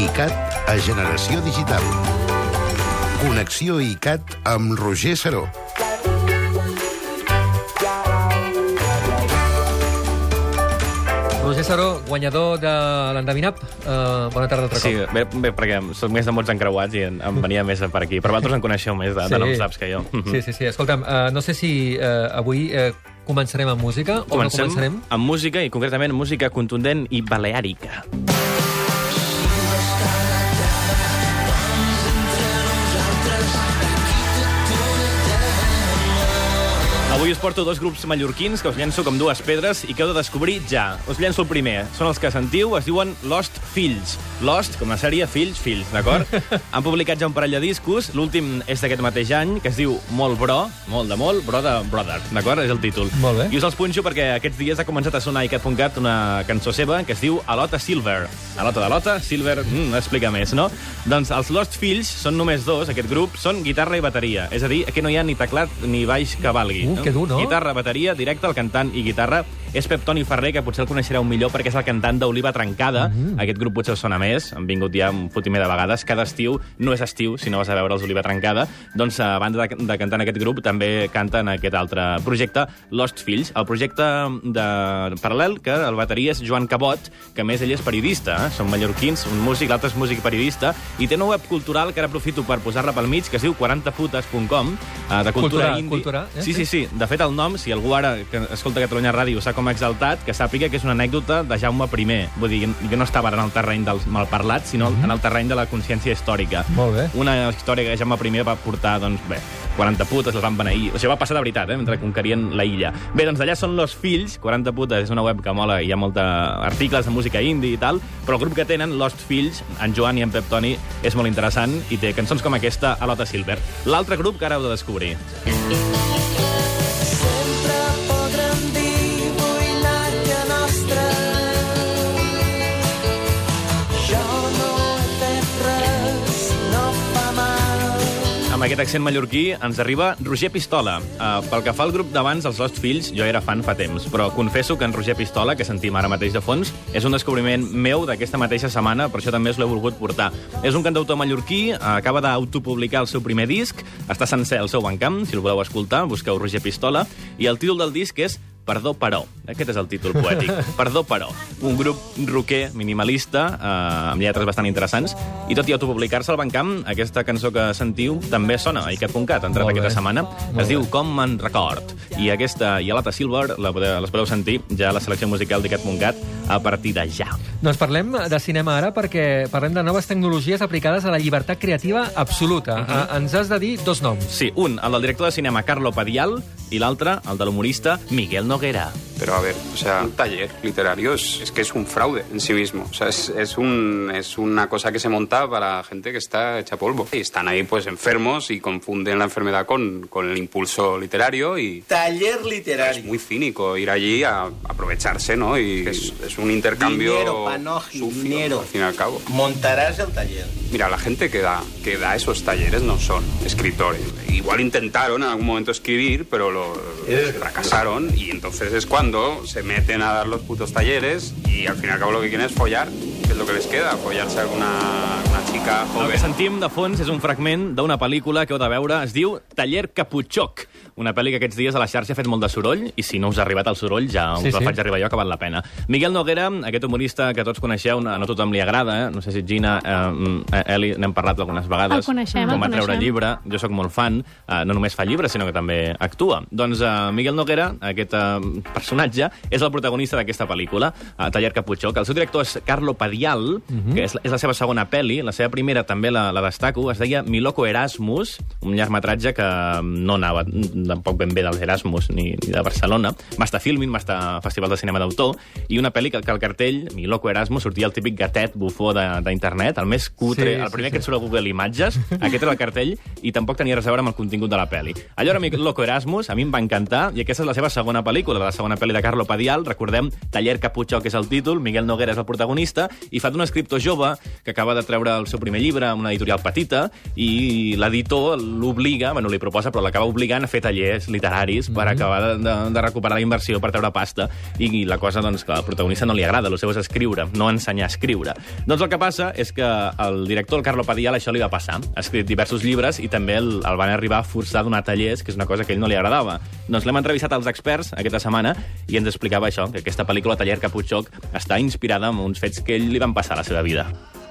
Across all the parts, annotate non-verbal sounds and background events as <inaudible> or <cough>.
ICAT a Generació Digital. Connexió ICAT amb Roger Saró. Roger Saró, guanyador de l'Endevinap. Uh, bona tarda altre Sí, cop. bé, bé, perquè soc més de mots encreuats i en, em venia més per aquí. Però vosaltres en coneixeu més de, de noms saps que jo. Sí, sí, sí. Escolta'm, uh, no sé si uh, avui uh, començarem amb música o no començarem. amb música, i concretament música contundent i baleàrica. Avui us porto dos grups mallorquins que us llenço com dues pedres i que heu de descobrir ja. Us llenço el primer. Són els que sentiu, es diuen Lost Fills. Lost, com la sèrie Fills, Fills, d'acord? <laughs> Han publicat ja un parell de discos. L'últim és d'aquest mateix any, que es diu Molt Bro, molt de molt, Bro de Brother, d'acord? És el títol. Molt bé. I us els punxo perquè aquests dies ha començat a sonar a iCat.cat una cançó seva que es diu Alota Silver. Alota d'Alota, Silver, mm, explica més, no? Doncs els Lost Fills són només dos, aquest grup, són guitarra i bateria. És a dir, aquí no hi ha ni teclat ni baix que valgui. Uh, que dur, no? Guitarra, bateria, directe, el cantant i guitarra és Pep Toni Ferrer, que potser el coneixereu millor perquè és el cantant d'Oliva Trencada. Mm -hmm. Aquest grup potser us sona més, han vingut ja un fotimer de vegades. Cada estiu, no és estiu, si no vas a veure els Oliva Trencada, doncs a banda de, de cantar en aquest grup, també canten aquest altre projecte, Lost Fills, el projecte de paral·lel que el bateria és Joan Cabot, que més ell és periodista, eh? són mallorquins, un músic, l'altre és músic periodista, i té una web cultural que ara aprofito per posar-la pel mig, que es diu 40putes.com, eh, de cultura, Cultura, indie. cultura, eh? Sí, sí, sí. De fet, el nom, si algú ara que escolta Catalunya Ràdio s'ha com exaltat, que sàpiga que és una anècdota de Jaume I. Vull dir, que no estava en el terreny del malparlat, sinó mm -hmm. en el terreny de la consciència històrica. Molt bé. Una història que Jaume I va portar, doncs, bé, 40 putes, els van beneir. Això va passar de veritat, eh, mentre conquerien la illa. Bé, doncs d'allà són Los Fills, 40 putes, és una web que mola, hi ha molta articles de música indie i tal, però el grup que tenen, Lost Fills, en Joan i en Pep Toni, és molt interessant i té cançons com aquesta a Lota Silver. L'altre grup que ara heu de descobrir. Sempre Amb aquest accent mallorquí ens arriba Roger Pistola. Uh, pel que fa al grup d'abans, els Lost Fills, jo era fan fa temps, però confesso que en Roger Pistola, que sentim ara mateix de fons, és un descobriment meu d'aquesta mateixa setmana, per això també us l'he volgut portar. És un cantautor mallorquí, uh, acaba d'autopublicar el seu primer disc, està sencer al seu bancamp, si el voleu escoltar, busqueu Roger Pistola, i el títol del disc és Perdó, però. Aquest és el títol poètic. <laughs> Perdó, però. Un grup rocker minimalista, eh, amb lletres bastant interessants, i tot i autopublicar-se al Bandcamp, aquesta cançó que sentiu també sona a icat.cat, ha entrat Molt bé. aquesta setmana. Molt es diu bé. Com me'n record. I aquesta i Alata Silver la les podeu sentir ja a la selecció musical d'icat.cat a partir de ja. Doncs parlem de cinema ara perquè parlem de noves tecnologies aplicades a la llibertat creativa absoluta. Uh -huh. Ens has de dir dos noms. Sí, un, el del director de cinema Carlo Padial, i l'altre, el de l'humorista Miguel Noguera. Noguera. Pero a ver, o sea, un taller literario es, es que es un fraude en sí mismo. O sea, es, es, un, es una cosa que se monta para gente que está hecha polvo. Y están ahí pues enfermos y confunden la enfermedad con, con el impulso literario y Taller es literario. muy cínico ir allí a aprovecharse, ¿no? Y es, es un intercambio Dinero, panoji, sucio, dinero. al fin y al cabo. Montarás el taller. Mira, la gente que da, que da esos talleres no son escritores. Igual intentaron en algún momento escribir, pero lo Eres fracasaron y entonces es cuando se meten a dar los putos talleres y al fin y al cabo lo que quieren es follar, que es lo que les queda, follarse a alguna, alguna chica El joven. que sentim de fons és un fragment d'una pel·lícula que heu de veure, es diu Taller Caputxoc, una pel·li que aquests dies a la xarxa ha fet molt de soroll, i si no us ha arribat el soroll ja us Sí, el sí. faig arribar jo, que val la pena. Miguel Noguera, aquest humorista que tots coneixeu, a no tothom li agrada, eh? no sé si Gina, eh, eh, Eli, n'hem parlat algunes vegades. El coneixem, el Com va treure coneixem. llibre, jo sóc molt fan, eh, no només fa llibres, sinó que també actua. Doncs eh, Miguel Noguera, aquest eh, personatge, és el protagonista d'aquesta pel·lícula, eh, Taller Caputxoc. El seu director és Carlo Padial, Mhm. que és, és la seva segona pel·li, la seva primera també la, la destaco, es deia Miloko Erasmus, un llargmetratge que no anava tampoc ben bé dels Erasmus ni, ni de Barcelona. Va estar filming, va estar Festival de Cinema d'Autor, i una pel·li que, que al cartell, Miloko Erasmus, sortia el típic gatet bufó de- d'internet, el més cutre, Sí, el sí, primer sí. que et surt a Google Imatges, aquest era el cartell, i tampoc tenia res a veure amb el contingut de la pel·li. Allò era Miloko Erasmus, a mi em va encantar, i aquesta és la seva segona pel·lícula, la segona pel·li de Carlo Padial, recordem, Taller Caputxó, que és el títol, Miguel Noguera és el protagonista, i fa d'un escriptor jove que acaba de treure el seu primer llibre amb una editorial petita, i l'editor l'obliga, bueno, li proposa, però l'acaba obligant a fer tallers literaris per acabar de, de, de recuperar la inversió per treure pasta i, i la cosa, doncs, que al protagonista no li agrada, el seu és escriure, no ensenyar a escriure. Doncs el que passa és que el director, el Carlo Padial, això li va passar. Ha escrit diversos llibres i també el, el van arribar a forçar a donar tallers, que és una cosa que a ell no li agradava. Doncs l'hem entrevistat als experts aquesta setmana i ens explicava això, que aquesta pel·lícula Taller Caputxoc està inspirada en uns fets que ell li van passar a la seva vida.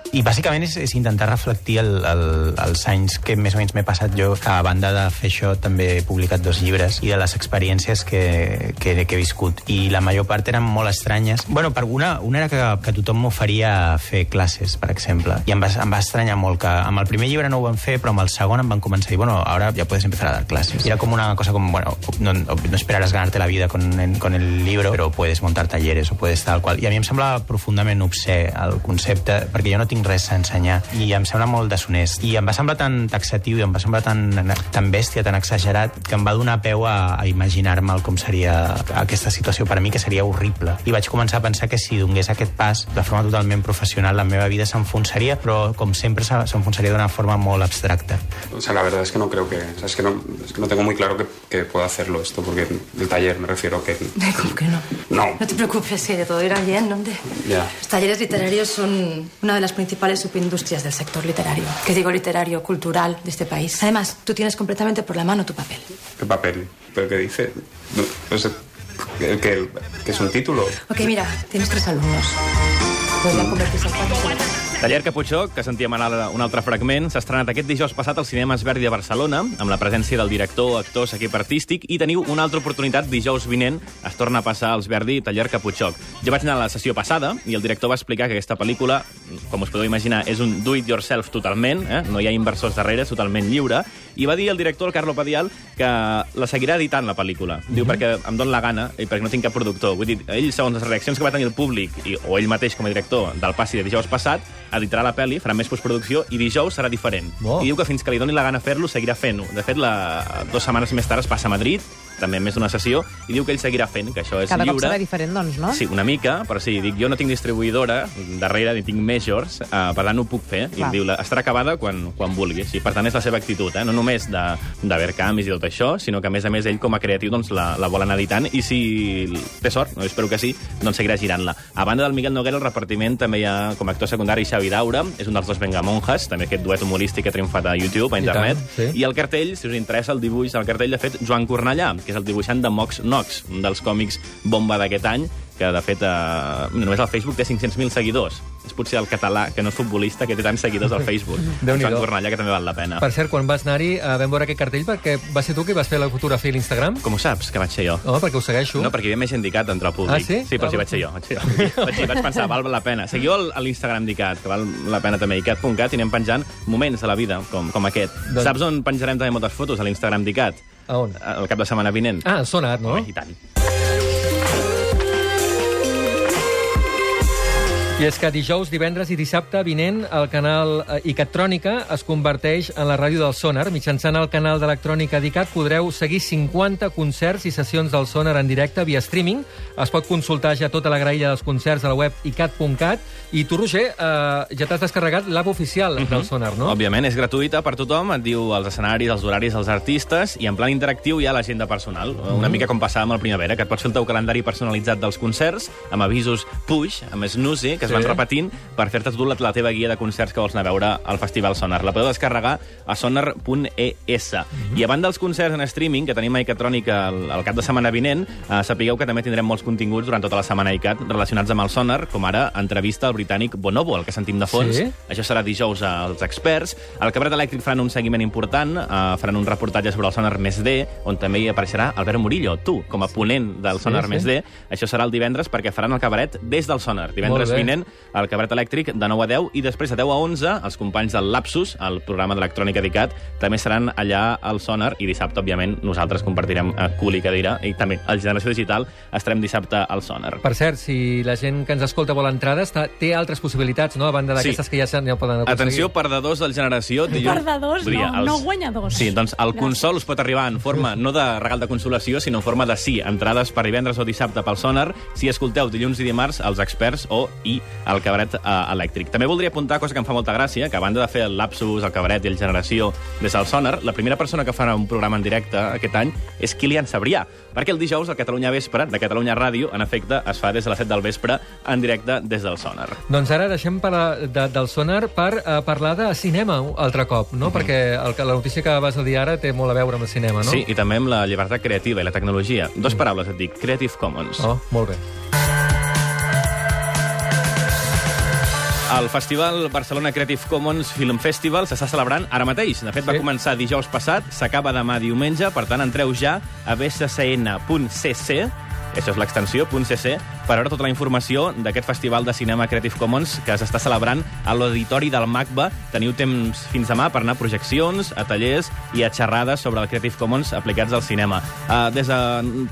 I bàsicament és, és intentar reflectir el, el, els anys que més o menys m'he passat jo, que a banda de fer això també he publicat dos llibres i de les experiències que, que, que he viscut. I la major part eren molt estranyes. Bueno, per una, una era que, que tothom m'oferia fer classes, per exemple. I em va, em va estranyar molt que amb el primer llibre no ho van fer, però amb el segon em van començar a dir, bueno, ahora ya puedes empezar a dar clases. I era com una cosa com, bueno, no, no esperarás ganarte la vida con, con el libro, però puedes montar talleres o puedes tal qual. I a mi em sembla profundament obsè el concepte, perquè jo no tinc res a ensenyar i em sembla molt deshonest. I em va semblar tan taxatiu i em va semblar tan, tan bèstia, tan exagerat, que em va donar peu a, a imaginar-me com seria aquesta situació per a mi, que seria horrible. I vaig començar a pensar que si donés aquest pas de forma totalment professional, la meva vida s'enfonsaria, però com sempre s'en- s'enfonsaria d'una forma molt abstracta. O sea, la verdad es que no creo que... Es que no, es que no tengo muy claro que, que pueda hacerlo esto, porque el taller me refiero que... <laughs> ¿Cómo que no? No. No te preocupes, que todo irá bien, ¿no? De- Ya. Los talleres literarios son una de las principales subindustrias del sector literario. Que digo literario, cultural de este país. Además, tú tienes completamente por la mano tu papel. ¿Qué papel? ¿Pero qué dice? No, sé, que, que- que es un título. Ok, mira, tienes tres alumnos. Podrían convertirse en cuatro. Taller Caputxó, que sentíem en el- un altre fragment, s'ha estrenat aquest dijous passat al cinema Esverdi de Barcelona, amb la presència del director, actors, equip artístic, i teniu una altra oportunitat dijous vinent. Es torna a passar als Verdi Taller Caputxoc. Jo vaig anar a la sessió passada i el director va explicar que aquesta pel·lícula, com us podeu imaginar, és un do-it-yourself totalment, eh? no hi ha inversors darrere, totalment lliure, i va dir el director, el Carlo Padial, que la seguirà editant, la pel·lícula. Diu, perquè em dóna la gana i perquè no tinc cap productor. Vull dir, ell, segons les reaccions que va tenir el públic, i, o ell mateix com a director del passi de dijous passat, editarà la pel·li, farà més postproducció i dijous serà diferent. Bo. I diu que fins que li doni la gana fer-lo, seguirà fent-ho. De fet, la, dues setmanes més tard es passa a Madrid, també amb més d'una sessió, i diu que ell seguirà fent, que això és Cada cop lliure. serà diferent, doncs, no? Sí, una mica, però sí, dic, jo no tinc distribuïdora darrere, ni tinc majors, uh, per tant no ho puc fer. I em diu, estarà acabada quan, quan vulguis. I per tant és la seva actitud, eh? no només de, de ver canvis i tot això, sinó que a més a més ell com a creatiu doncs, la, la vol anar editant i si té sort, no, espero que sí, doncs seguirà girant-la. A banda del Miguel Noguera, el repartiment també hi ha com a actor secundari Xavi Daura, és un dels dos Vengamonjas, també aquest duet humorístic que ha triomfat a YouTube, a I internet, tant, sí. i el cartell, si us interessa el dibuix, el cartell l'ha fet Joan Cornellà, que és el dibuixant de Mox Nox, un dels còmics bomba d'aquest any, que de fet eh, només al Facebook té 500.000 seguidors. És potser el català, que no és futbolista, que té tants seguidors al Facebook. <laughs> Déu-n'hi-do. Joan Cornellà, que també val la pena. Per cert, quan vas anar-hi, eh, vam veure aquest cartell perquè va ser tu qui vas fer la fotografia a l'Instagram? Com ho saps, que vaig ser jo? Home, perquè ho segueixo. No, perquè hi havia més indicat entre el públic. Ah, sí? Sí, però sí, Ah, vaig ser jo. Vaig, ser jo. <laughs> vaig, vaig pensar, val la pena. Seguiu a l'Instagram d'ICAT, que val la pena també, icat.cat, i anem penjant moments de la vida, com, com aquest. Doncs- Saps on penjarem també moltes fotos? A l'Instagram d'ICAT. A on? El cap de setmana vinent. Ah, sonat, no? I tant. I és que dijous, divendres i dissabte vinent el canal eh, Icatrònica es converteix en la ràdio del Sonar. Mitjançant el canal d'electrònica d'Icat podreu seguir 50 concerts i sessions del Sonar en directe via streaming. Es pot consultar ja tota la graella dels concerts a la web icat.cat. I tu, Roger, eh, ja t'has descarregat l'app oficial del Sonar, no? Òbviament, és gratuïta per tothom, et diu els escenaris, els horaris, els artistes, i en plan interactiu hi ha l'agenda personal, una mica com passava amb el Primavera, que et pots fer el teu calendari personalitzat dels concerts, amb avisos push, amb snoozy, que es van repetint, per fer-te tu la, la teva guia de concerts que vols anar a veure al Festival Sonar. La podeu descarregar a sonar.es. I a banda dels concerts en streaming, que tenim a Icatrònica el, el cap de setmana vinent, eh, sapigueu que també tindrem molts continguts durant tota la setmana Icat relacionats amb el Sonar, com ara entrevista al britànic Bonobo, el que sentim de fons, Sí. això serà dijous als experts. Al Cabret Elèctric faran un seguiment important, eh, faran un reportatge sobre el Sonar Més D, on també hi apareixerà Albert Murillo, tu, com a ponent del Sonar sí. Més D. Això serà el divendres perquè faran el cabaret des del Sonar. Divendres Molt vinent al Cabaret Elèctric de 9 a 10 i després de 10 a 11 els companys del Lapsus, el programa d'electrònica d'ICAT, també seran allà al Sonar i dissabte, òbviament, nosaltres compartirem a cul i cadira i també el Generació Digital estarem dissabte al Sonar. Per cert, si la gent que ens escolta vol entrades, està- té altres possibilitats, no?, a banda d'aquestes Sí. que ja, se- ja poden aconseguir. Atenció, perdedors del Generació. <laughs> dilluns- Perdedors, dir, no, no guanyadors. Sí, doncs el consol us pot arribar en forma no de regal de consolació, sinó en forma de sí, entrades per divendres o dissabte pel Sonar, si escolteu dilluns i dimarts els experts o i al cabaret eh, elèctric. També voldria apuntar, cosa que em fa molta gràcia, que a banda de fer el Lapsus, el cabaret i el Generació des del Sonar, la primera persona que farà un programa en directe aquest any és Kilian Sabrià, perquè el dijous al Catalunya Vespre, de Catalunya Ràdio, en efecte, es fa des de les 7 del vespre en directe des del Sonar. Doncs ara deixem parlar de, del sonar per uh, parlar de cinema un altre cop, no? Perquè el, la notícia que vas a dir ara té molt a veure amb el cinema, no? Sí, i també amb la llibertat creativa i la tecnologia. Dos paraules et dic, Creative Commons. Oh, molt bé. El Festival Barcelona Creative Commons Film Festival s'està celebrant ara mateix. De fet, va Sí. començar dijous passat, s'acaba demà diumenge, per tant, entreu ja a bccn.cc, això és l'extensió, .cc, per veure tota la informació d'aquest Festival de Cinema Creative Commons que s'està celebrant a l'Auditori del MACBA. Teniu temps fins demà per anar a projeccions, a tallers i a xerrades sobre el Creative Commons aplicats al cinema. Uh, des de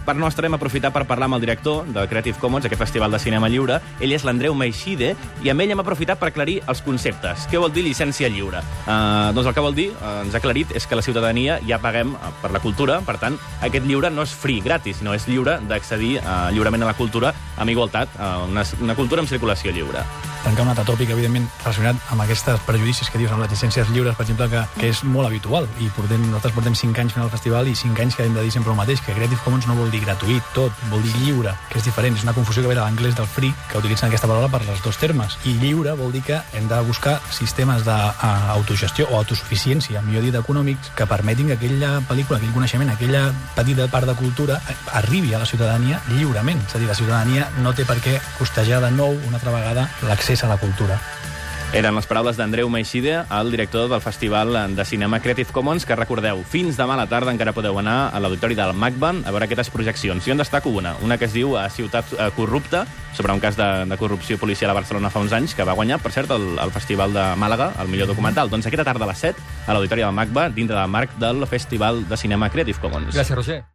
part nostra hem aprofitat per parlar amb el director del Creative Commons, aquest Festival de Cinema Lliure. Ell és l'Andreu Meixide i amb ell hem aprofitat per aclarir els conceptes. Què vol dir llicència lliure? Uh, doncs el que vol dir, uh, ens ha aclarit, és que la ciutadania ja paguem per la cultura, per tant, aquest lliure no és free, gratis, no és lliure d'accedir uh, lliurement a la cultura amb igualtat, uh, una, una cultura amb circulació lliure. tancar un altre tòpic, evidentment, relacionat amb aquests prejudicis que dius amb les llicències lliures, per exemple, que, que és molt habitual. I portem, nosaltres portem 5 anys fent el festival i 5 anys que hem de dir sempre el mateix, que Creative Commons no vol dir gratuït, tot, vol dir lliure, que és diferent. És una confusió que ve de l'anglès del free, que utilitzen aquesta paraula per els dos termes. I lliure vol dir que hem de buscar sistemes d'autogestió o autosuficiència, millor dit, econòmics, que permetin que aquella pel·lícula, aquell coneixement, aquella petita part de cultura eh, arribi a la ciutadania lliurement. És a dir, la ciutadania no té per què costejar de nou, una altra vegada, l'accés a la cultura. Eren les paraules d'Andreu Meixide, el director del Festival de Cinema Creative Commons, que recordeu, fins demà a la tarda encara podeu anar a l'auditori del MACBA a veure aquestes projeccions. Jo en destaco una, una que es diu a Ciutat eh, Corrupta, sobre un cas de, de corrupció policial a Barcelona fa uns anys, que va guanyar, per cert, el, el Festival de Màlaga, el millor documental. Doncs aquesta tarda a les 7, a l'auditori del MACBA, dintre del marc del Festival de Cinema Creative Commons. Gràcies, Roger.